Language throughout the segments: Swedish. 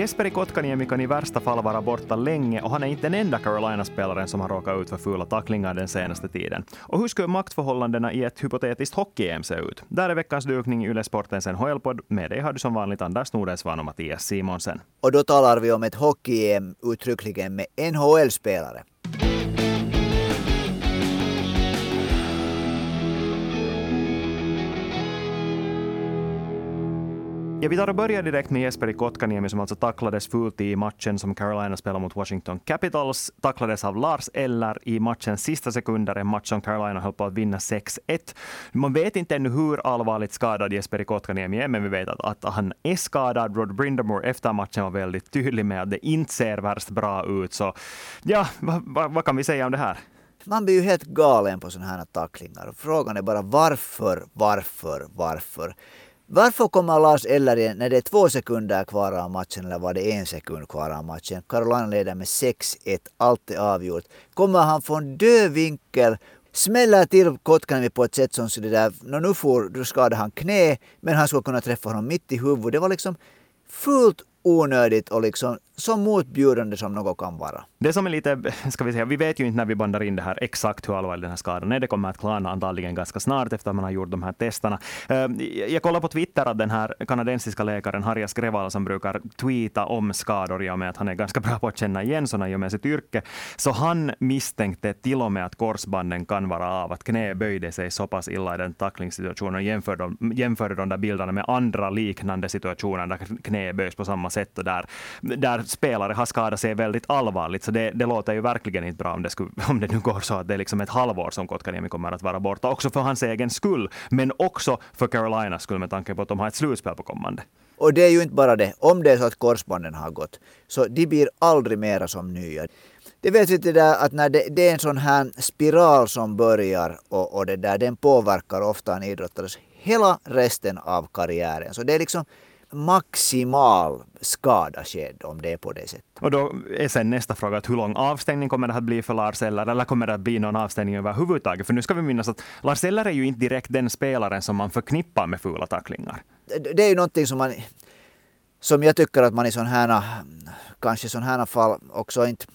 Jesperi Kotkaniemi kan i värsta fall vara borta länge och han är inte den enda Carolina-spelaren som har råkat ut för fula tacklingar den senaste tiden. Och hur skulle maktförhållandena i ett hypotetiskt hockey-EM se ut? Där är veckans dukning i Yle Sportens NHL-podd. Med dig har du som vanligt Anders Nordensvan och Mattias Simonsen. Och då talar vi om ett hockey-EM uttryckligen med NHL-spelare. Ja, vi tar och börjar direkt med Jesperi Kotkaniemi som alltså tacklades fult i matchen som Carolina spelade mot Washington Capitals. Tacklades av Lars Eller i matchens sista sekunder, en match som Carolina höll på att vinna 6-1. Man vet inte ännu hur allvarligt skadad Jesperi Kotkaniemi är, men vi vet att, att han är skadad. Rod Brindamore efter matchen var väldigt tydlig med att det inte ser värst bra ut. Så ja, vad va, va kan vi säga om det här? Man blir ju helt galen på sådana här tacklingar. Frågan är bara varför, varför, varför? Varför kommer Lars Eller igen när det är två sekunder kvar av matchen eller var det en sekund kvar av matchen? Carolina leder med 6-1, allt är avgjort. Kommer han från död vinkel smäller till Kotkaniemi på ett sätt som så det där, nu får, då skadar han knä, men han skulle kunna träffa honom mitt i huvudet. Det var liksom fullt onödigt och liksom så motbjudande som något kan vara. Det som är lite, ska vi säga, vi vet ju inte när vi bandar in det här exakt hur allvarlig den här skadan är. Det kommer att klarna antagligen ganska snart efter att man har gjort de här testerna. Ehm, jag kollar på Twitter att den här kanadensiska läkaren Harja Skrevala som brukar tweeta om skador i och med att han är ganska bra på att känna igen sådana i och med sitt yrke. Så han misstänkte till och med att korsbanden kan vara av, att knä böjde sig så pass illa i den tacklingssituationen och jämförde de, jämförde de där bilderna med andra liknande situationer där knä böjs på samma sätt och där, där spelare har skadat sig väldigt allvarligt. Så det, det låter ju verkligen inte bra om det, skulle, om det nu går så att det är liksom ett halvår som Kotkaniemi kommer att vara borta. Också för hans egen skull, men också för Carolinas skull med tanke på att de har ett slutspel på kommande. Och det är ju inte bara det. Om det är så att korsbanden har gått, så de blir aldrig mera som nya. Det vet vi det där att när det, det, är en sån här spiral som börjar och, och det där, den påverkar ofta en idrottares hela resten av karriären. Så det är liksom maximal skada skedd om det är på det sättet. Och då är sen nästa fråga att hur lång avstängning kommer det att bli för Lars Eller, eller kommer det att bli någon avstängning överhuvudtaget? För nu ska vi minnas att Lars Eller är ju inte direkt den spelaren som man förknippar med fula tacklingar. Det, är ju någonting som man som jag tycker att man i sådana här, kanske sådana här fall också inte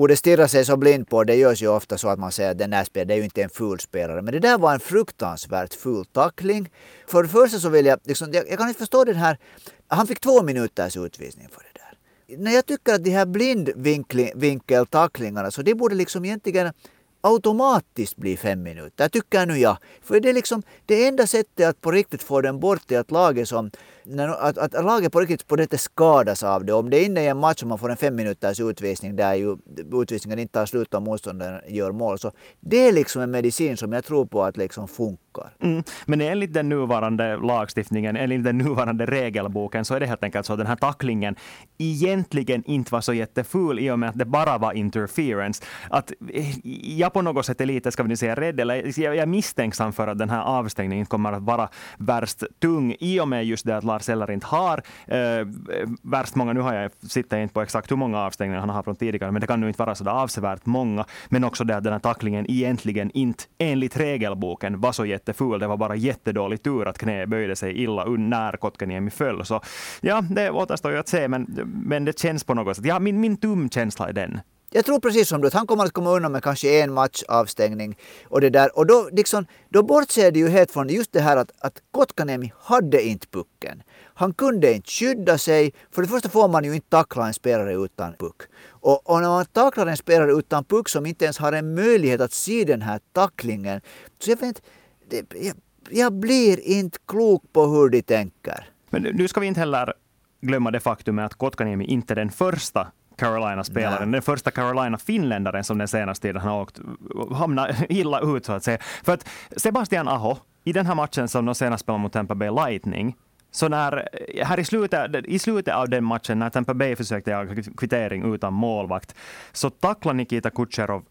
borde stirra sig så blind på. Det görs ju ofta så att man säger att den där spelaren, det är ju inte en ful spelare. Men det där var en fruktansvärt ful tackling. För det första så vill jag, liksom, jag, jag kan inte förstå den här, han fick två minuters utvisning för det där. När jag tycker att de här blindvinkeltacklingarna, så det borde liksom egentligen automatiskt bli fem minuter, tycker nu jag. För det är liksom det enda sättet att på riktigt få den bort är att laget som att, att laget på riktigt på det skadas av det. Om det är inne i en match och man får en fem minuters utvisning där ju utvisningen inte tar slut och motståndaren gör mål. Så det är liksom en medicin som jag tror på att liksom funkar. Mm. Men enligt den nuvarande lagstiftningen, enligt den nuvarande regelboken, så är det helt enkelt så att den här tacklingen egentligen inte var så jätteful i och med att det bara var interference. Att eh, jag på något sätt är lite, ska vi säga, rädd, eller jag är misstänksam för att den här avstängningen kommer att vara värst tung i och med just det att Lars Eller inte har eh, värst många. Nu har jag, sitter jag inte på exakt hur många avstängningar han har från tidigare, men det kan nu inte vara så avsevärt många. Men också det att den här tacklingen egentligen inte enligt regelboken var så jätteful. Det var bara jättedålig tur att knä böjde sig illa när Kotkaniemi föll. Så ja, det återstår ju att se, men, men det känns på något sätt. Ja, min, min tumkänsla är den jag tror precis som du att han kommer att komma undan med kanske en match avstängning. Och, det där. och då, liksom, då bortser det ju helt från just det här att, att Kotkaniemi hade inte pucken. Han kunde inte skydda sig. För det första får man ju inte tackla en spelare utan puck. Och, och när man tacklar en spelare utan puck som inte ens har en möjlighet att se den här tacklingen. Så jag vet det, jag, jag blir inte klok på hur de tänker. Men nu ska vi inte heller glömma det faktum att Kotkaniemi inte är den första Carolina-spelaren. Den första Carolina-finländaren som den senaste tiden har åkt, hamnat illa ut så att säga. För att Sebastian Aho, i den här matchen som de senast spelade mot Tampa Bay Lightning, så när, här i slutet, i slutet av den matchen, när Tampa Bay försökte jaga kvittering utan målvakt, så tacklade Nikita Kucherov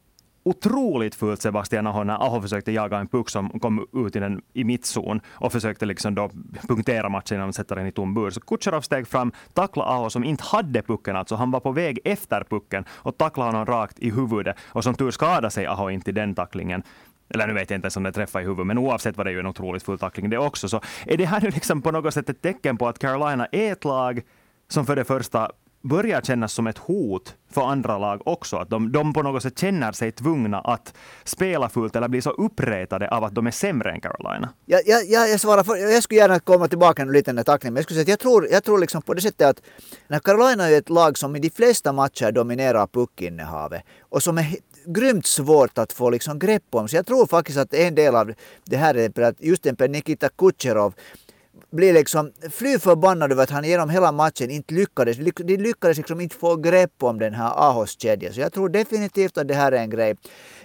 otroligt fult Sebastian Aho när Aho försökte jaga en puck som kom ut i, den, i mittzon och försökte liksom då punktera matchen genom att sätta den i tom bur. Så Kucherov steg fram, tacklade Aho som inte hade pucken, alltså han var på väg efter pucken och tacklade honom rakt i huvudet. Och som tur skadade sig Aho inte i den tacklingen. Eller nu vet jag inte ens om det träffade i huvudet, men oavsett var det ju en otroligt full tackling det också. Så är det här nu liksom på något sätt ett tecken på att Carolina är ett lag som för det första börjar kännas som ett hot för andra lag också. Att de, de på något sätt känner sig tvungna att spela fullt eller bli så uppretade av att de är sämre än Carolina. Jag, jag, jag, svarar för, jag skulle gärna komma tillbaka lite med tacklingen, men jag skulle säga att jag tror, jag tror liksom på det sättet att när Carolina är ett lag som i de flesta matcher dominerar puckinnehavet och som är grymt svårt att få liksom grepp om. Så jag tror faktiskt att en del av det här är att just en Nikita Kucherov blir liksom fly förbannad över att han genom hela matchen inte lyckades. De lyckades liksom inte få grepp om den här Ahos kedjan. Så jag tror definitivt att det här är en grej.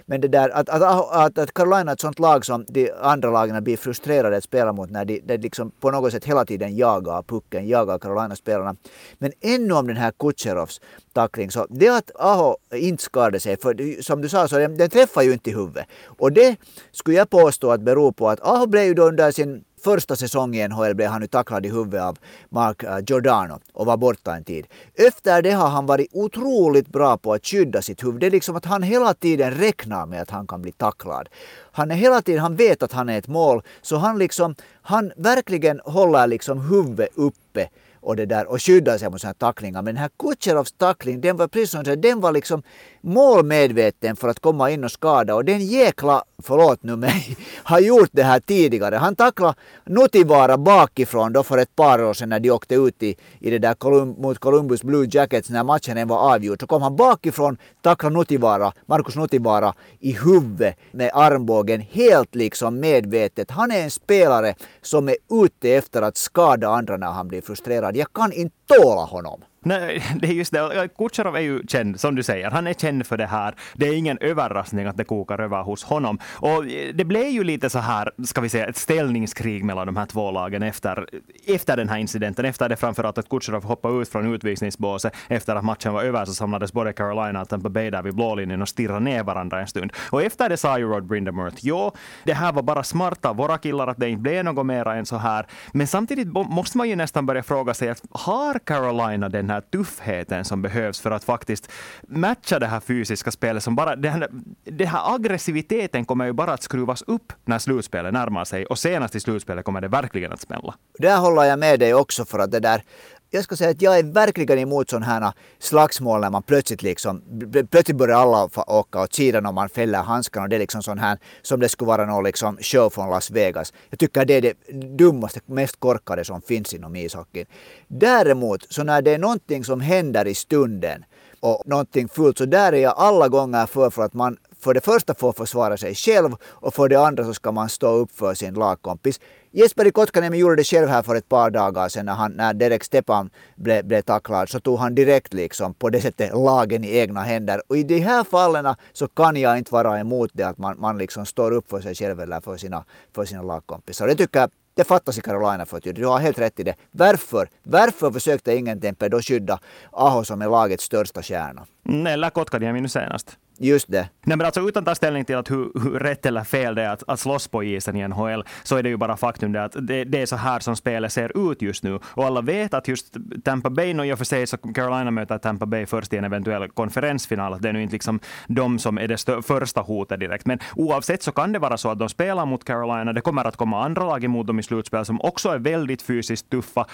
Men det där att, att, att, att Carolina är ett sånt lag som de andra lagen blir frustrerade att spela mot när de, de liksom på något sätt hela tiden jagar pucken, jagar Carolina-spelarna. Men ännu om den här Kutjerovs tackling så det att Aho inte skadade sig, för som du sa så den, den träffar ju inte i huvudet. Och det skulle jag påstå att beror på att Aho blev ju då under sin första säsong i NHL blev han nu tacklad i huvudet av Mark eh, Giordano och var borta en tid. Efter det har han varit otroligt bra på att skydda sitt huvud. Det är liksom att han hela tiden räknar med att han kan bli tacklad. Han är hela tiden, han vet att han är ett mål, så han liksom, han verkligen håller liksom huvudet uppe och, det där, och skyddar sig mot sådana här tacklingar. Men den här Kutjerovs tackling, den var precis som den var liksom målmedveten för att komma in och skada. Och den jäkla, förlåt nu mig, har gjort det här tidigare. Han tacklade Nutivara bakifrån då för ett par år sedan när de åkte ut i, i det där Colum, mot Columbus Blue Jackets när matchen var avgjord. Så kom han bakifrån, tacklade Nutivara, Markus Nutivara i huvudet med armbågen helt liksom medvetet. Han är en spelare som är ute efter att skada andra när han blir frustrerad. Jag kan inte tåla honom. Nej, det är just det. Kutjerov är ju känd, som du säger. Han är känd för det här. Det är ingen överraskning att det kokar över hos honom. Och eh, det blev ju lite så här, ska vi säga, ett ställningskrig mellan de här två lagen efter, efter den här incidenten. Efter det framförallt att Kutjerov hoppade ut från utvisningsbåset. Efter att matchen var över så samlades både Carolina och Tampa Bay där vid blålinjen och stirrade ner varandra en stund. Och efter det sa ju Rod Brindamore jo, det här var bara smarta våra killar att det inte blev något mer än så här. Men samtidigt måste man ju nästan börja fråga sig att har Carolina den här tuffheten som behövs för att faktiskt matcha det här fysiska spelet. Som bara, den, här, den här aggressiviteten kommer ju bara att skruvas upp när slutspelet närmar sig och senast i slutspelet kommer det verkligen att smälla. Där håller jag med dig också för att det där jag ska säga att jag är verkligen emot sådana här slagsmål när man plötsligt liksom, plötsligt börjar alla åka åt sidan och man fäller handskarna och det är liksom sån här som det skulle vara någon liksom show från Las Vegas. Jag tycker det är det dummaste, mest korkade som finns inom ishockeyn. Däremot, så när det är någonting som händer i stunden och någonting fullt, så där är jag alla gånger för, för att man för det första får försvara sig själv och för det andra så ska man stå upp för sin lagkompis. Jesper Kotkaniemi gjorde det själv här för ett par dagar sedan när, han, när Derek Stepan blev, ble tacklad så tog han direkt liksom på det sättet lagen i egna händer. Och i de här fallen så kan jag inte vara emot det att man, man liksom står upp för sig själv eller för sina, för sina lagkompisar. Det tycker jag det fattas i Carolina för att Du har helt rätt i det. Varför? Varför försökte ingen Tempe då skydda Aho som är lagets största stjärna? Eller Kotkaniemi nu senast. Just det. Nej, men alltså, utan att ta ställning till att hur, hur, rätt eller fel det är att, att slåss på isen i NHL, så är det ju bara faktum det att det, det, är så här som spelet ser ut just nu. Och alla vet att just Tampa Bay, och i och för sig så Carolina möter Tampa Bay först i en eventuell konferensfinal, att det är nu inte liksom de som är det första hotet direkt. Men oavsett så kan det vara så att de spelar mot Carolina, det kommer att komma andra lag emot dem i slutspel som också är väldigt fysiskt tuffa.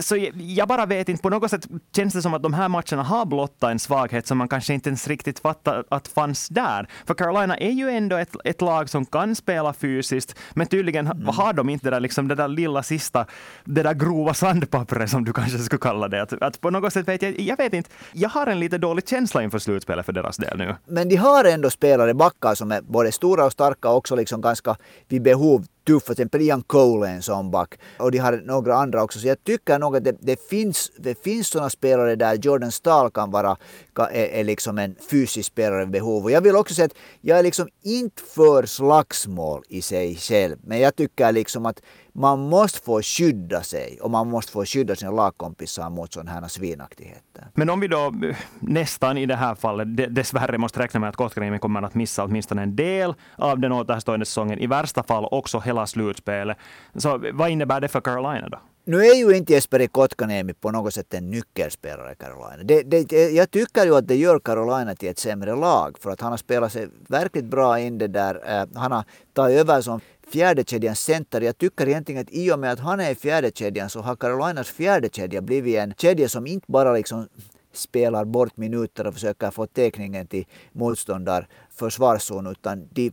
Så jag bara vet inte, på något sätt känns det som att de här matcherna har blottat en svaghet som man kanske inte ens riktigt fattar att fanns där. För Carolina är ju ändå ett, ett lag som kan spela fysiskt, men tydligen mm. har de inte det där, liksom, det där lilla sista, det där grova sandpappret som du kanske skulle kalla det. Att, att på något sätt vet jag, jag vet inte, jag har en lite dålig känsla inför slutspelet för deras del nu. Men de har ändå spelare, backar som är både stora och starka och också liksom ganska vid behov tuffa. Till exempel Ian Cole är en sån back. Och de har några andra också. Så jag tycker nog att det, det finns, det finns sådana spelare där Jordan Stahl kan vara är, är liksom en fysisk spelare vid behov. Och jag vill också säga att jag är liksom inte för slagsmål i sig själv. Men jag tycker liksom att man måste få skydda sig och man måste få skydda sina lagkompisar mot sådana här svinaktigheter. Men om vi då nästan i det här fallet dessvärre måste räkna med att Kotkaniemi kommer att missa åtminstone en del av den återstående säsongen, i värsta fall också hela slutspelet. Så vad innebär det för Carolina då? nu är ju inte Jesperi Kotkaniemi på något sätt en nyckelspelare i Carolina. Det, det, jag tycker ju att det gör Carolina till ett sämre lag för att han har spelat sig verkligt bra in det där. Eh, han har tagit över som fjärdekedjans center. Jag tycker egentligen att i och med att han är i fjärdekedjan så har Carolinas fjärdekedja blivit en kedja som inte bara liksom spelar bort minuter och försöker få täckningen till motståndar försvarszon utan de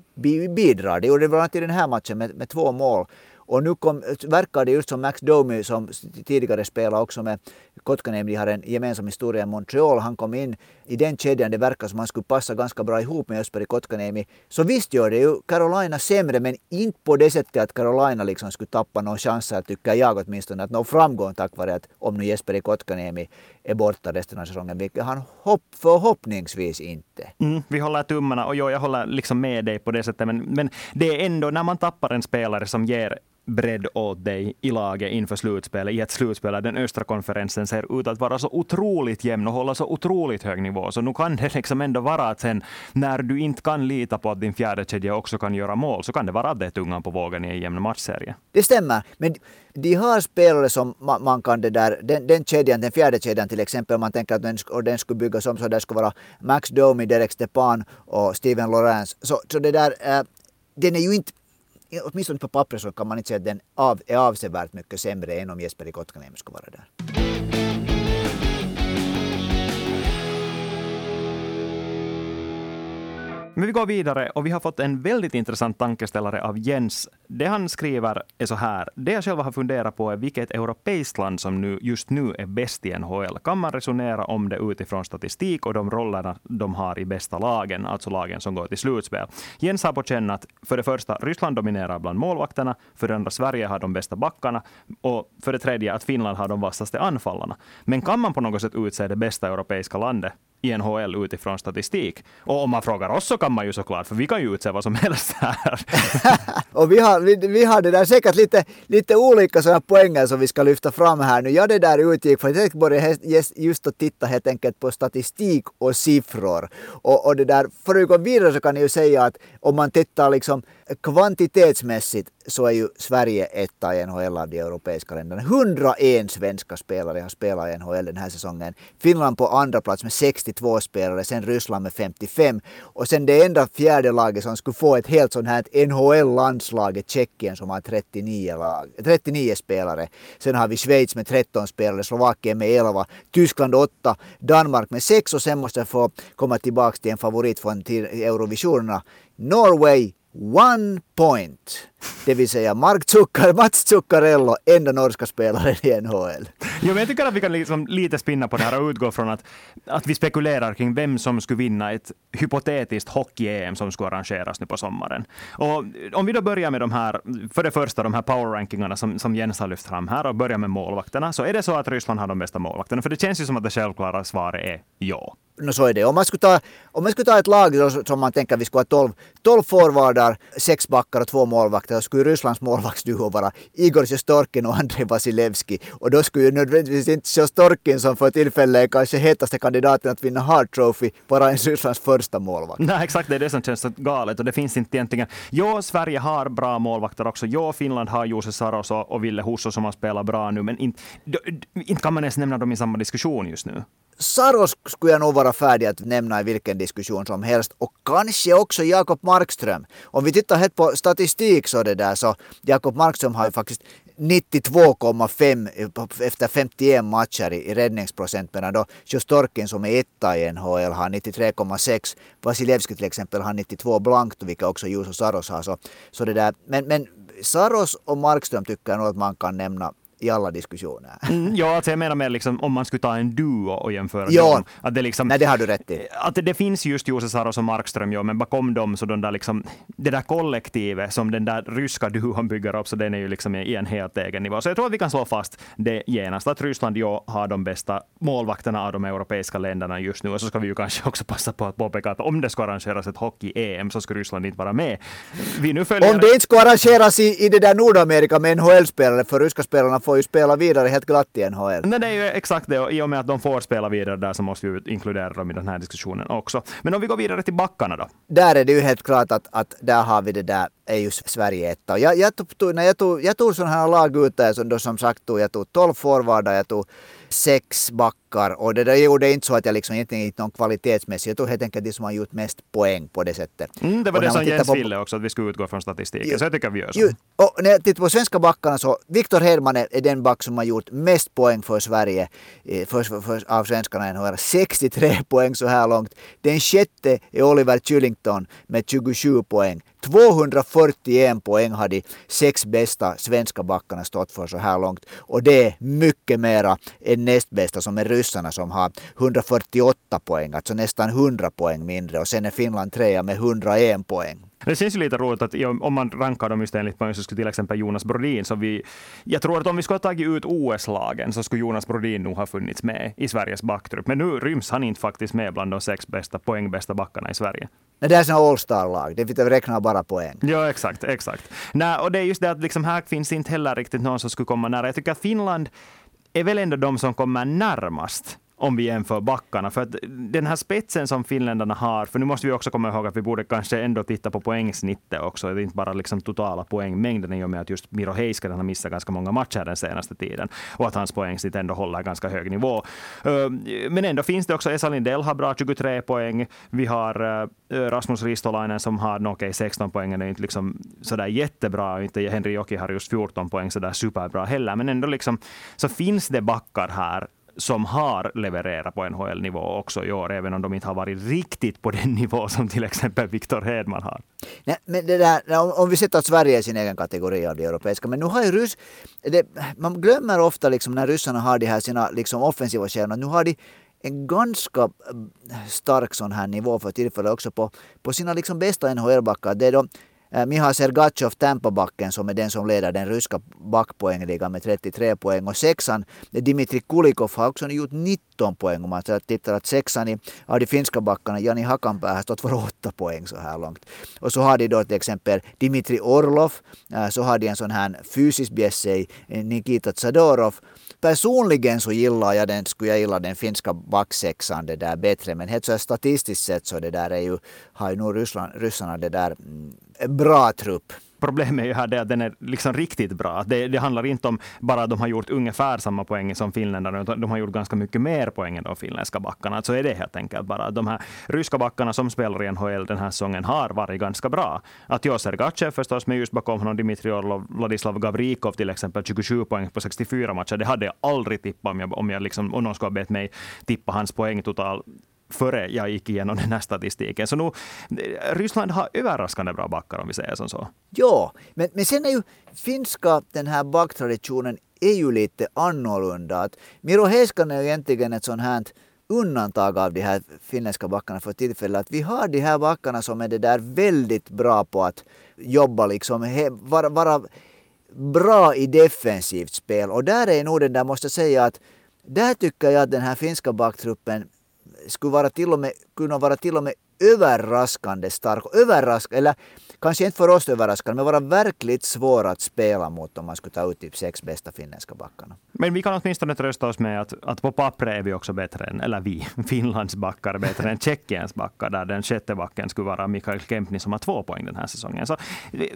bidrar. Det gjorde de bland annat i den här matchen med, med två mål. Och nu kom, verkar det just som Max Domi som tidigare spelade också med Kotkaniemi, de har en gemensam historia i Montreal. Han kom in i den kedjan, det verkar som han skulle passa ganska bra ihop med Östberg Kotkaniemi. Så visst gör det ju Carolina sämre, men inte på det sättet att Carolina liksom skulle tappa några chanser, tycker jag åtminstone, att nå framgång tack vare att om nu Jesper Kotkaniemi är borta resten av säsongen, vilket han hopp, förhoppningsvis inte. Mm, vi håller tummarna och jo, jag håller liksom med dig på det sättet, men, men det är ändå när man tappar en spelare som ger bredd åt dig i laget inför slutspelet, i ett slutspel där den östra konferensen ser ut att vara så otroligt jämn och hålla så otroligt hög nivå. Så nu kan det liksom ändå vara att sen när du inte kan lita på att din fjärde kedja också kan göra mål, så kan det vara att det är tungan på vågen i en jämn matchserie. Det stämmer, men de har spelare som man, kan det där, den, den kedjan, den fjärde kedjan till exempel, man tänker att den, och den skulle byggas om så det skulle vara Max Domi, Derek Stepan och Steven Lorenz. Så, så det där, äh, den är ju inte åtminstone på pappret så kan man inte säga att den av, är avsevärt mycket sämre än om Jesper i Kotkaniemi skulle vara där. Men vi går vidare och vi har fått en väldigt intressant tankeställare av Jens. Det han skriver är så här. Det jag själv har funderat på är vilket europeiskt land som nu, just nu är bäst i NHL. Kan man resonera om det utifrån statistik och de rollerna de har i bästa lagen, alltså lagen som går till slutspel? Jens har på känn att för det första Ryssland dominerar bland målvakterna, för det andra Sverige har de bästa backarna och för det tredje att Finland har de vassaste anfallarna. Men kan man på något sätt utse det bästa europeiska landet i NHL utifrån statistik. Och om man frågar oss så kan man ju såklart, för vi kan ju utse vad som helst här. och vi har, vi, vi har där säkert lite, lite olika sådana poänger som vi ska lyfta fram här nu. Jag det där utgick för att jag började just att titta helt enkelt på statistik och siffror. Och, och det där, för att gå vidare så kan jag ju säga att om man tittar liksom kvantitetsmässigt så är ju Sverige etta i NHL av de europeiska länderna. 101 svenska spelare har spelat i NHL den här säsongen. Finland på andra plats med 62 spelare, sen Ryssland med 55. Och sen det enda fjärde laget som skulle få ett helt sånt här NHL-landslag är Tjeckien som har 39, lag, 39 spelare. Sen har vi Schweiz med 13 spelare, Slovakien med 11, Tyskland 8, Danmark med 6 och sen måste jag få komma tillbaka till en favorit från Eurovisionerna. Norway One point. Det vill säga Mark Zucker, Mats Zuccarello, enda norska spelaren i NHL. Jo, men jag tycker att vi kan liksom lite spinna på det här och utgå från att, att vi spekulerar kring vem som skulle vinna ett hypotetiskt hockey-EM som skulle arrangeras nu på sommaren. Och om vi då börjar med de här, för det första de här power-rankingarna som, som Jens har lyft fram här och börjar med målvakterna, så är det så att Ryssland har de bästa målvakterna? För det känns ju som att det självklara svaret är ja. No, så är det. Om man skulle ta, om man skulle ta ett lag som man tänker att vi skulle ha 12, 12 forwardar, sex backar och två målvakter, så skulle Rysslands målvaktsduo vara Igor Sjostorkin och Andrei Vasilevski. Och då skulle ju nödvändigtvis inte Sjostorkin som för tillfället är kanske hetaste kandidaten att vinna Hart Trophy vara en Rysslands första målvakt. Nej, exakt. Det är det som känns så galet. Och det finns inte egentligen... Jo, Sverige har bra målvakter också. Jo, Finland har Jose Saros och Ville Husso som har spelat bra nu, men inte, inte kan man ens nämna dem i samma diskussion just nu. Saros skulle jag nog vara färdig att nämna i vilken diskussion som helst och kanske också Jakob Markström. Om vi tittar helt på statistik så det där så Jakob Markström har ju faktiskt 92,5 efter 51 matcher i, räddningsprocent medan då Sjostorkin som är etta i NHL har 93,6. Vasilevski till exempel har 92 blankt vilket också Juuso Saros har. Så, så det där. Men, men Saros och Markström tycker jag nog att man kan nämna i alla diskussioner. Mm, ja, alltså jag menar mer liksom, om man skulle ta en duo och jämföra ja, dem. Att det, liksom, nej, det har du rätt i. Att det finns just Jose Saros och Markström, ja, men bakom dem så de där liksom, det där kollektivet som den där ryska duon bygger upp, så den är ju liksom i en helt egen nivå. Så jag tror att vi kan slå fast det genast, att Ryssland ja, har de bästa målvakterna av de europeiska länderna just nu. Och så ska vi ju kanske också passa på att påpeka att om det ska arrangeras ett hockey-EM så ska Ryssland inte vara med. Vi nu följer... Om det inte ska arrangeras i, i det där Nordamerika med NHL-spelare, för ryska spelarna får ju spela vidare helt glatt i NHL. Nej, det är ju exakt det. Och I och med att de får spela vidare där så måste vi inkludera dem i den här diskussionen också. Men om vi går vidare till backarna då? Där är det ju helt klart att, att där har vi det där är ju Sverige etta. Jag, jag, tog, när jag, tog, jag tog sådana här lag ut där, som, då, som sagt tog, jag tog 12 forwardar, jag tog sex backar och det där gjorde inte så att jag liksom egentligen inte någon kvalitetsmässigt. Jag tog helt enkelt de som har gjort mest poäng på det sättet. Mm, det var det som Jens på... ville också, att vi skulle utgå från statistiken. Ju, så jag tycker vi gör så. Ju, och när jag tittar på svenska backarna så Viktor Hedman är den back som har gjort mest poäng för Sverige för, för, för, av svenskarna i NHL. 63 poäng så här långt. Den sjätte är Oliver Kylington med 27 poäng. 241 poäng har de sex bästa svenska backarna stått för så här långt. Och det är mycket mera än näst bästa som är ryssarna som har 148 poäng, alltså nästan 100 poäng mindre. Och sen är Finland trea med 101 poäng. Det känns ju lite roligt att om man rankar dem just enligt poäng så skulle till exempel Jonas Brodin, så vi, jag tror att om vi skulle ha tagit ut OS-lagen så skulle Jonas Brodin nog ha funnits med i Sveriges backtrupp. Men nu ryms han inte faktiskt med bland de sex bästa poängbästa backarna i Sverige. Nej, det är sådana All-star-lag. Det räknar bara poäng. Ja, exakt. exakt. Nej, och det är just det att liksom här finns inte heller riktigt någon som skulle komma nära. Jag tycker att Finland är väl ändå de som kommer närmast om vi jämför backarna. För att den här spetsen som finländarna har, för nu måste vi också komma ihåg att vi borde kanske ändå titta på poängsnittet också, det är inte bara liksom totala poängmängden i och med att just Miro Heiskanen har missat ganska många matcher den senaste tiden och att hans poängsnitt ändå håller ganska hög nivå. Ehm, men ändå finns det också, Esa Lindell har bra 23 poäng. Vi har eh, Rasmus Ristolainen som har, okej okej, 16 poäng är inte liksom sådär jättebra. Inte Henri Joki har just 14 poäng sådär superbra heller. Men ändå liksom, så finns det backar här som har levererat på NHL-nivå också i år, även om de inte har varit riktigt på den nivå som till exempel Viktor Hedman har. Nej, men det där, om, om vi sätter Sverige i sin egen kategori av det europeiska, men nu har ju ryss, det, man glömmer ofta liksom när ryssarna har de här sina liksom offensiva stjärnor, nu har de en ganska eh, stark sån här nivå för tillfället också på, på sina liksom bästa NHL-backar. Det är Eh, Sergachev, Sergatjov, Tampabacken, som är den som leder den ryska backpoängligan med 33 poäng. Och sexan, Dimitri Kulikov, har också gjort 19 poäng. Om man tittar att sexan i, av de finska backarna, Jani Hakanpää, har stått för 8 poäng så här långt. Och så har de då till exempel Dimitri Orlov, eh, så har de en sån här fysisk bjässe eh, Nikita Tsadorov personligen så gillar jag den, skulle jag gilla den finska backsexan det där bättre. Men helt så statistiskt sett så det där är ju, har ju nog Ryssland, ryssarna det där mm, bra trupp problemet är ju här det att den är liksom riktigt bra. Det, det handlar inte om bara att de har gjort ungefär samma poäng som finländarna, utan de har gjort ganska mycket mer poäng än de finländska backarna. Så är det helt enkelt bara. De här ryska backarna som spelar i NHL den här säsongen har varit ganska bra. Att jag Sergachev förstås, med just bakom honom Dmitrij Orlov, Vladislav Gavrikov till exempel, 27 poäng på 64 matcher. Det hade jag aldrig tippat om, jag, om, jag liksom, om någon skulle ha bett mig tippa hans poäng total före jag gick igenom den här statistiken. Så nu, Ryssland har överraskande bra backar om vi säger som så. Ja, men, men sen är ju finska, den här backtraditionen är ju lite annorlunda. Att Miro Heiskanen är ju egentligen ett sånt här undantag av de här finländska backarna för tillfället. Att vi har de här backarna som är det där väldigt bra på att jobba liksom, vara, vara bra i defensivt spel. Och där är nog den där, måste jag säga att där tycker jag att den här finska backtruppen skulle vara till och med, kunna vara till och med överraskande stark. Överrask, eller kanske inte för oss överraskande, men vara verkligt svår att spela mot om man skulle ta ut typ sex bästa finländska backarna. Men vi kan åtminstone trösta oss med att, att på pappret är vi också bättre än, eller vi, Finlands backar bättre än Tjeckiens backar, där den sjätte backen skulle vara Mikael Kempni som har två poäng den här säsongen. Så, eh,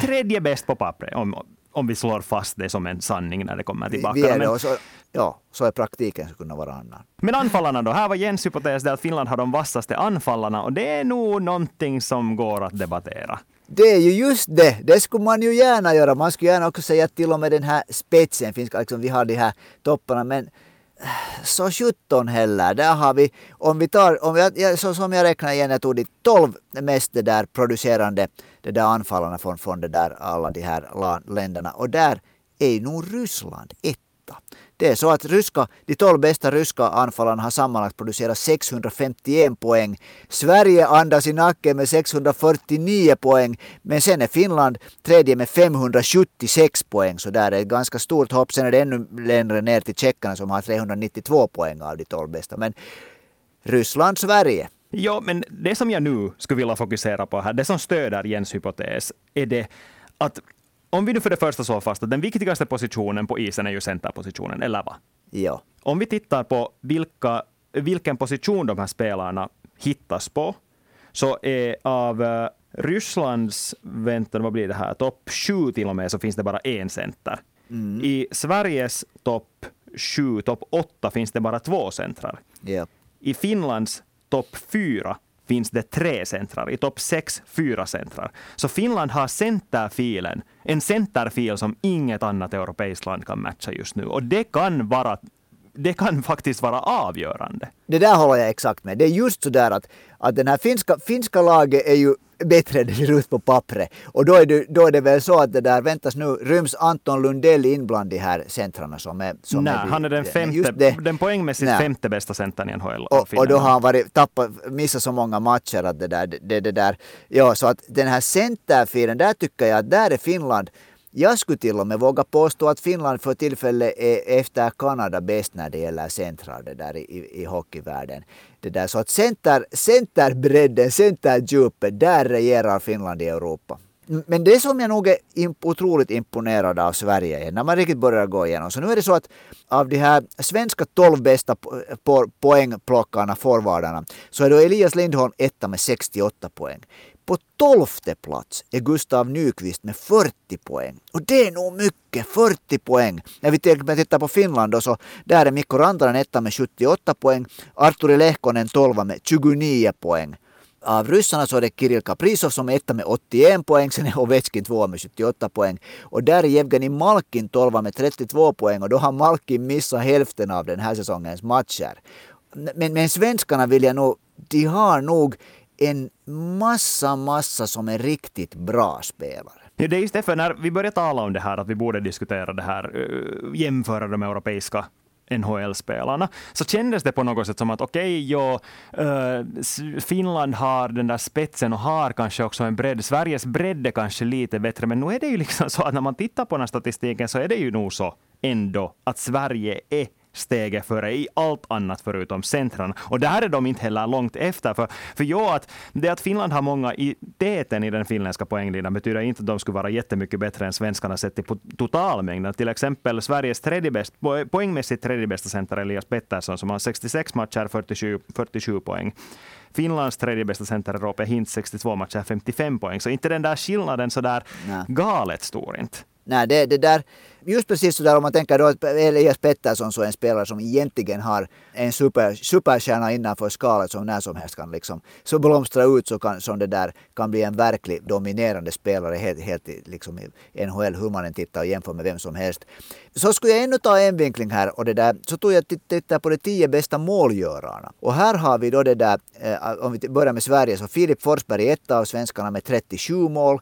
tredje bäst på pappret, om, om vi slår fast det som en sanning när det kommer till backarna. Men, så, ja, så är praktiken skulle kunna vara annan. Men anfallarna då? Här var Jens hypotes att Finland har de vassaste anfallarna och det är nog någonting som går att debattera. Det är ju just det. Det skulle man ju gärna göra. Man skulle gärna också säga till och med den här spetsen finns, liksom vi har de här topparna. Men så 17 heller. Där har vi, om vi tar, om jag, så som jag räknar igen, jag tog de 12 mest det där producerande det där anfallarna från, från det där, alla de här länderna. Och där är nog Ryssland etta. Det är så att ryska, de 12 bästa ryska anfallarna har sammanlagt producerat 651 poäng. Sverige andas i nacken med 649 poäng. Men sen är Finland tredje med 576 poäng. Så där är ett ganska stort hopp. Sen är det ännu längre ner till tjeckarna som har 392 poäng av de 12 bästa. Men Ryssland, Sverige. Ja, men det som jag nu skulle vilja fokusera på här, det som stöder Jens hypotes, är det att om vi nu för det första slår fast att den viktigaste positionen på isen är ju centerpositionen, eller vad? Ja. Om vi tittar på vilka, vilken position de här spelarna hittas på, så är av uh, Rysslands, vänta vad blir det här, topp sju till och med, så finns det bara en center. Mm. I Sveriges topp sju, topp åtta finns det bara två centrar. Yep. I Finlands topp fyra finns det tre centrar. I topp sex, fyra centrar. Så Finland har centerfilen, en centerfil som inget annat europeiskt land kan matcha just nu. Och det kan vara det kan faktiskt vara avgörande. Det där håller jag exakt med. Det är just så där att, att den här finska, finska laget är ju bättre än det ser ut på pappret. Och då är, det, då är det väl så att det där, väntas nu, ryms Anton Lundell in bland de här centrarna som är... Som Nej, är han är den, femte, den poängmässigt Nej. femte bästa centern i NHL. Och, och, då har han varit, tappat, missat så många matcher att det där, det, det där, ja så att den här centerfilen, där tycker jag att där är Finland jag skulle till och med våga påstå att Finland för tillfället är e, efter Kanada bäst när det gäller centrar det där i, i hockeyvärlden. Det där, så att center, centerbredden, centerdjupet, där regerar Finland i Europa. Men det som jag nog är otroligt imponerad av Sverige är när man riktigt börjar gå igenom. Så nu är det så att av de här svenska 12 bästa poängplockarna, forwardarna, så är då Elias Lindholm etta med 68 poäng. På tolfte plats är Gustav Nyqvist med 40 poäng. Och det är nog mycket, 40 poäng. När vi tittar på Finland då, så där är Mikko Rantanen etta med 78 poäng. Arturi Lehkonen 12 med 29 poäng. Av ryssarna så är det Kirill Kaprizov som är etta med 81 poäng, sen är Ovechkin tvåa med 78 poäng. Och där är Jevgenij Malkin 12 med 32 poäng och då har Malkin missat hälften av den här säsongens matcher. Men, men svenskarna vill jag nog, de har nog en massa, massa som är riktigt bra spelare. Ja, det är just därför när vi började tala om det här, att vi borde diskutera det här, eh, jämföra de europeiska NHL-spelarna, så kändes det på något sätt som att okej, okay, ja, eh, Finland har den där spetsen och har kanske också en bredd. Sveriges bredd är kanske lite bättre, men nu är det ju liksom så att när man tittar på den här statistiken så är det ju nog så ändå att Sverige är steget före i allt annat förutom centrarna. Och där är de inte heller långt efter. För, för jag att det att Finland har många i täten i den finländska poängligan betyder inte att de skulle vara jättemycket bättre än svenskarna sett till totalmängden. Till exempel Sveriges tredje bäst, poängmässigt tredje bästa center Elias Pettersson som har 66 matcher, 47, 47 poäng. Finlands tredje bästa center Roope Hintz, 62 matcher, 55 poäng. Så inte den där skillnaden så där galet stor inte. Nej, det, det där, just precis så där om man tänker då att Elias Pettersson så är en spelare som egentligen har en super, superstjärna innanför skalet som när som helst kan liksom så blomstra ut så kan, som det där kan bli en verkligt dominerande spelare helt, helt liksom i NHL hur man än tittar och jämför med vem som helst. Så skulle jag ännu ta en vinkling här och det där så tog jag titta på de tio bästa målgörarna. Och här har vi då det där, eh, om vi börjar med Sverige så Filip Forsberg är etta av svenskarna med 37 mål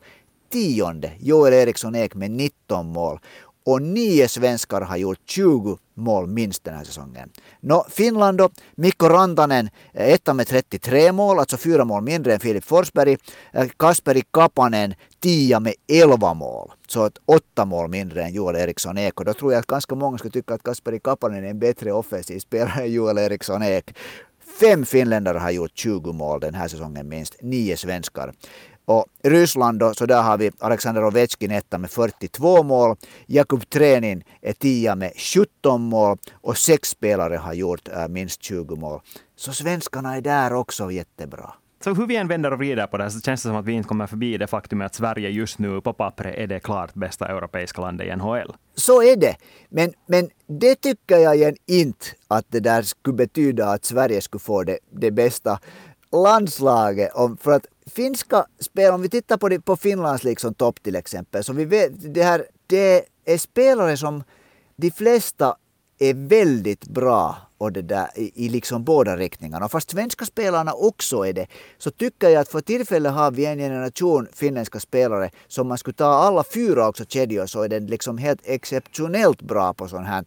tionde Joel Eriksson Ek med 19 mål. Och nio svenskar har gjort 20 mål minst den här säsongen. Nå, Finland då, Mikko Rantanen eh, etta med 33 mål, alltså fyra mål mindre än Filip Forsberg. Eh, Kasperi Kapanen tia med 11 mål, så att åtta mål mindre än Joel Eriksson Ek. Och då tror jag att ganska många skulle tycka att Kasperi Kapanen är en bättre offensiv spelare än Joel Eriksson Ek. Fem finländare har gjort 20 mål den här säsongen minst, nio svenskar. Och Ryssland då, så där har vi Alexander Ovechkin etta med 42 mål. Jakub Trenin är tia med 17 mål och sex spelare har gjort äh, minst 20 mål. Så svenskarna är där också jättebra. Så hur vi än vänder och vrider på det så känns det som att vi inte kommer förbi det faktum att Sverige just nu på pappret är det klart bästa europeiska landet i NHL. Så är det. Men, men det tycker jag igen inte att det där skulle betyda att Sverige skulle få det, det bästa landslaget. Om, för att finska spel, om vi tittar på, det, på Finlands liksom topp till exempel, så vi vet, det, här, det är spelare som de flesta är väldigt bra och det där, i, i liksom båda riktningarna. Och fast svenska spelarna också är det, så tycker jag att för tillfället har vi en generation finländska spelare som man skulle ta alla fyra också kedjor så är den liksom helt exceptionellt bra på sånt här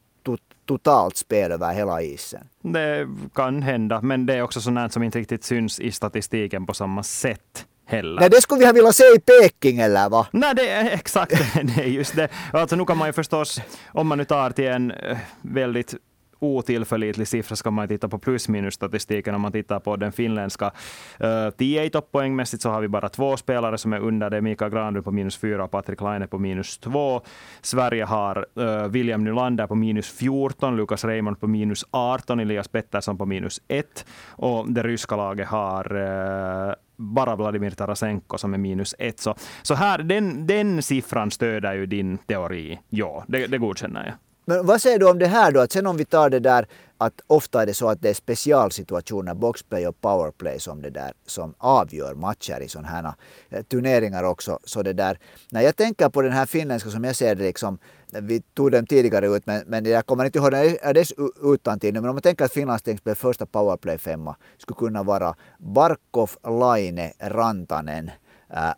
totalt spel över hela isen. Det kan hända, men det är också sånt som inte riktigt syns i statistiken på samma sätt. Heller. Nej, det skulle vi ha velat se i Peking eller vad? Nej, det är exakt det är just det. Alltså nu kan man ju förstås, om man nu tar till en eh, väldigt otillförlitlig siffra ska man titta på plus minus statistiken. Om man tittar på den finländska eh, uh, TA poängmässigt så har vi bara två spelare som är under det. Mikael Granlund på minus fyra och Patrik Laine på minus två. Sverige har uh, William Nylander på minus 14, Lukas Raymond på minus 18, Elias Pettersson på minus 1 och det ryska laget har uh, bara Vladimir Tarasenko som är minus ett. Så, så här, den, den siffran stöder ju din teori. Ja, det, det godkänner jag. Men vad säger du om det här då? Att sen om vi tar det där att ofta är det så att det är specialsituationer, boxplay och powerplay som det där som avgör matcher i sådana här eh, turneringar också. Så det där, när jag tänker på den här finländska som jag ser det liksom, vi tog den tidigare ut men, men jag kommer inte ihåg den dess utantill nu. Men om man tänker att Finlands första powerplay femma skulle kunna vara Barkov, Laine, Rantanen, äh,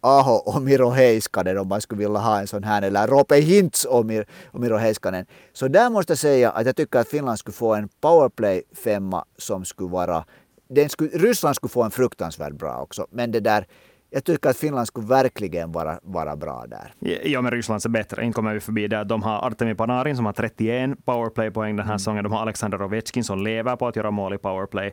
Aho och Miro Heiskanen om man skulle vilja ha en sån här, eller Rope Hintz och, Mir, och Miro Heiskanen. Så där måste jag säga att jag tycker att Finland skulle få en powerplay femma som skulle vara, den skulle, Ryssland skulle få en fruktansvärt bra också, men det där jag tycker att Finland skulle verkligen vara, vara bra där. Ja, men Ryssland är bättre. Inte kommer vi förbi det. De har Artemi Panarin som har 31 powerplay-poäng den här mm. säsongen. De har Alexander Ovechkin som lever på att göra mål i powerplay.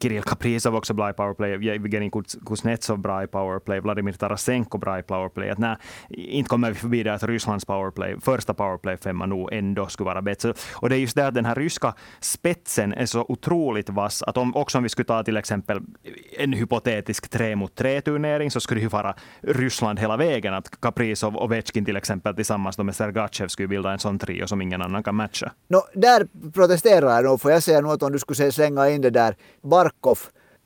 Kirill Kaprizov också bra i powerplay. Evgenij Kuznetsov bra i powerplay. Vladimir Tarasenko bra i powerplay. Att nej, inte kommer vi förbi det att Rysslands powerplay, första powerplay-femma nog ändå skulle vara bättre. Och det är just det att den här ryska spetsen är så otroligt vass att om, också om vi skulle ta till exempel en hypotetisk tre mot tre turnering så skulle det ju vara Ryssland hela vägen. Att Kaprizov och Ovechkin till exempel tillsammans med Sergachev skulle bilda en sån trio som ingen annan kan matcha. No, där protesterar jag nog, får jag säga något om du skulle slänga in det där Barkov,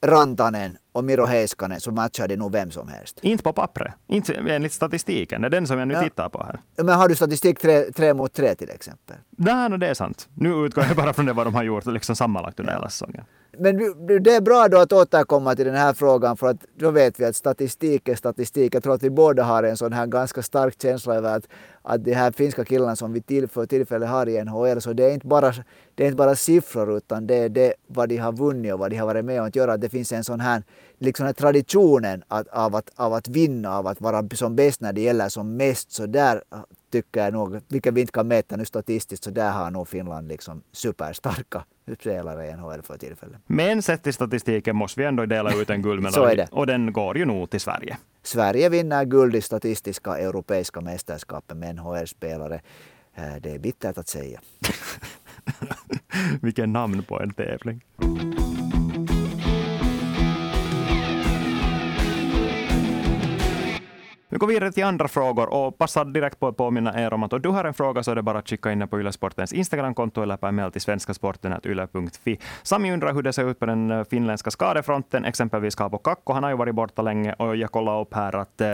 Rantanen och Miro Heiskanen så matchar det nog vem som helst. Inte på pappret, inte enligt statistiken. Det är den som jag nu ja. tittar på här. Men har du statistik tre, tre mot tre till exempel? Nej, no, det är sant. Nu utgår jag bara från det vad de har gjort liksom sammanlagt under ja. hela säsongen. Men det är bra då att återkomma till den här frågan för att då vet vi att statistik är statistik. Jag tror att vi båda har en sån här ganska stark känsla över att, att de här finska killarna som vi till, för tillfället har i NHL så det är inte bara, det är inte bara siffror utan det är det vad de har vunnit och vad de har varit med om att göra. Det finns en sån här liksom här traditionen att, av, att, av att vinna, av att vara som bäst när det gäller som mest. Så där tycker jag nog, vilket vi inte kan mäta nu statistiskt, så där har nog Finland liksom superstarka spelare i NHL för tillfället. Men sett till statistiken måste vi ändå dela ut en guldmedalj och den går ju nog till Sverige. Sverige vinner guld i statistiska europeiska mästerskapen med NHL-spelare. Eh, det är bittert att säga. Vilken namn på en tävling. Vi går vidare till andra frågor och passar direkt på att påminna er om att om du har en fråga så är det bara att skicka in den på Ylesportens Instagramkonto eller på mejl till svenskasporten.yle.fi. Sami undrar hur det ser ut på den eh, finländska skadefronten, exempelvis Kaapo Kakko. Han har ju varit borta länge och jag kollade upp här att eh,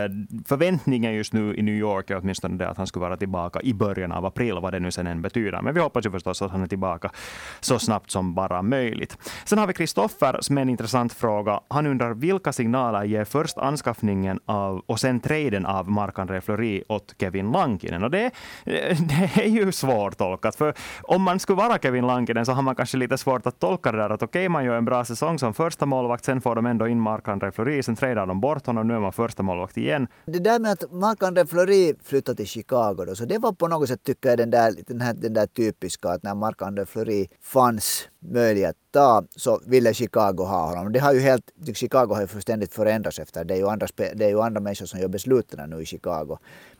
förväntningen just nu i New York är åtminstone det att han skulle vara tillbaka i början av april, vad det nu sen än betyder. Men vi hoppas ju förstås att han är tillbaka så snabbt som bara möjligt. Sen har vi Kristoffer som är en intressant fråga. Han undrar vilka signaler ger först anskaffningen av och sen trade traden av Marc-André Fleury åt Kevin Lankinen. Och det, eh, det är ju svårtolkat, för om man skulle vara Kevin Lankinen så har man kanske lite svårt att tolka det där att okej, okay, man gör en bra säsong som första målvakt, sen får de ändå in Marc-André Fleury, sen tradar de bort honom, nu är man första målvakt igen. Det där med att Marc-André Fleury flyttade till Chicago då, så det var på något sätt tycker jag den där, den här, den där typiska att när Marc-André Fleury fanns möjlig att ta så ville Chicago ha honom. Det har ju helt, Chicago har ju fullständigt förändrats efter det. Är ju andra, det är ju andra människor som gör beslut besluten nu i Chicago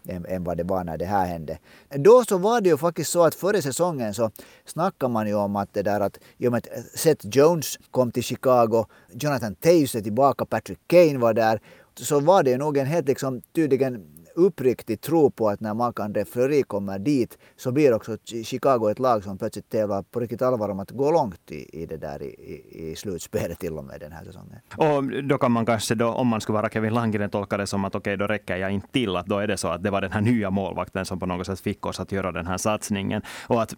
än, än vad det var när det här hände. Då så var det ju faktiskt så att före säsongen så snackade man ju om att det där att i och med att Seth Jones kom till Chicago, Jonathan Taves är tillbaka, Patrick Kane var där, så var det nog en helt liksom tydligen uppriktig tro på att när Marc-André Fleury kommer dit så blir också Chicago ett lag som plötsligt tävlar på riktigt allvar om att gå långt i, i det där i, i, slutspelet till och med den här säsongen. Och då kan man kanske då, om man skulle vara Kevin Landgren, tolka det som att okej, okay, då räcker jag inte till. Att då är det så att det var den här nya målvakten som på något sätt fick oss att göra den här satsningen. Och att,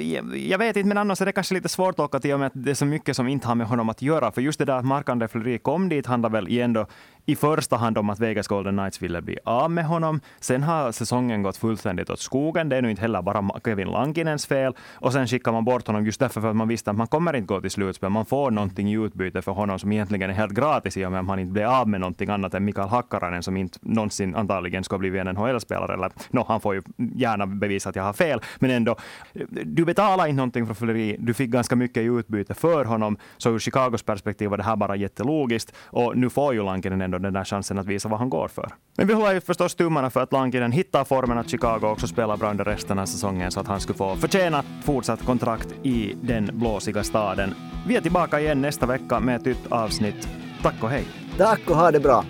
jag, jag vet inte, men annars är det kanske lite svårt att åka till och med att det är så mycket som inte har med honom att göra. För just det där att Marc-André Fleury kom dit handlar väl ändå i första hand om att Vegas Golden Knights ville bli av med honom. Sen har säsongen gått fullständigt åt skogen. Det är nu inte heller bara Kevin Lankinens fel. Och sen skickar man bort honom just därför för att man visste att man kommer inte gå till slutspel. Man får någonting i utbyte för honom som egentligen är helt gratis i och med att han inte blir av med någonting annat än Mikael Hakkarainen som inte någonsin antagligen ska bli en NHL-spelare. Eller, no, han får ju gärna bevisa att jag har fel, men ändå. Du betalar inte någonting för fylleri. Du fick ganska mycket i utbyte för honom. Så ur Chicagos perspektiv var det här bara jättelogiskt. Och nu får ju Lankinen ändå ändå den där chansen att visa vad han går för. Men vi håller ju förstås tummarna för att Lankinen hittar formen att Chicago också spelar bra under resten av säsongen så att han skulle få förtjäna fortsatt kontrakt i den blåsiga staden. Vi är tillbaka igen nästa vecka med ett nytt avsnitt. Tack och hej! Tack och ha det bra!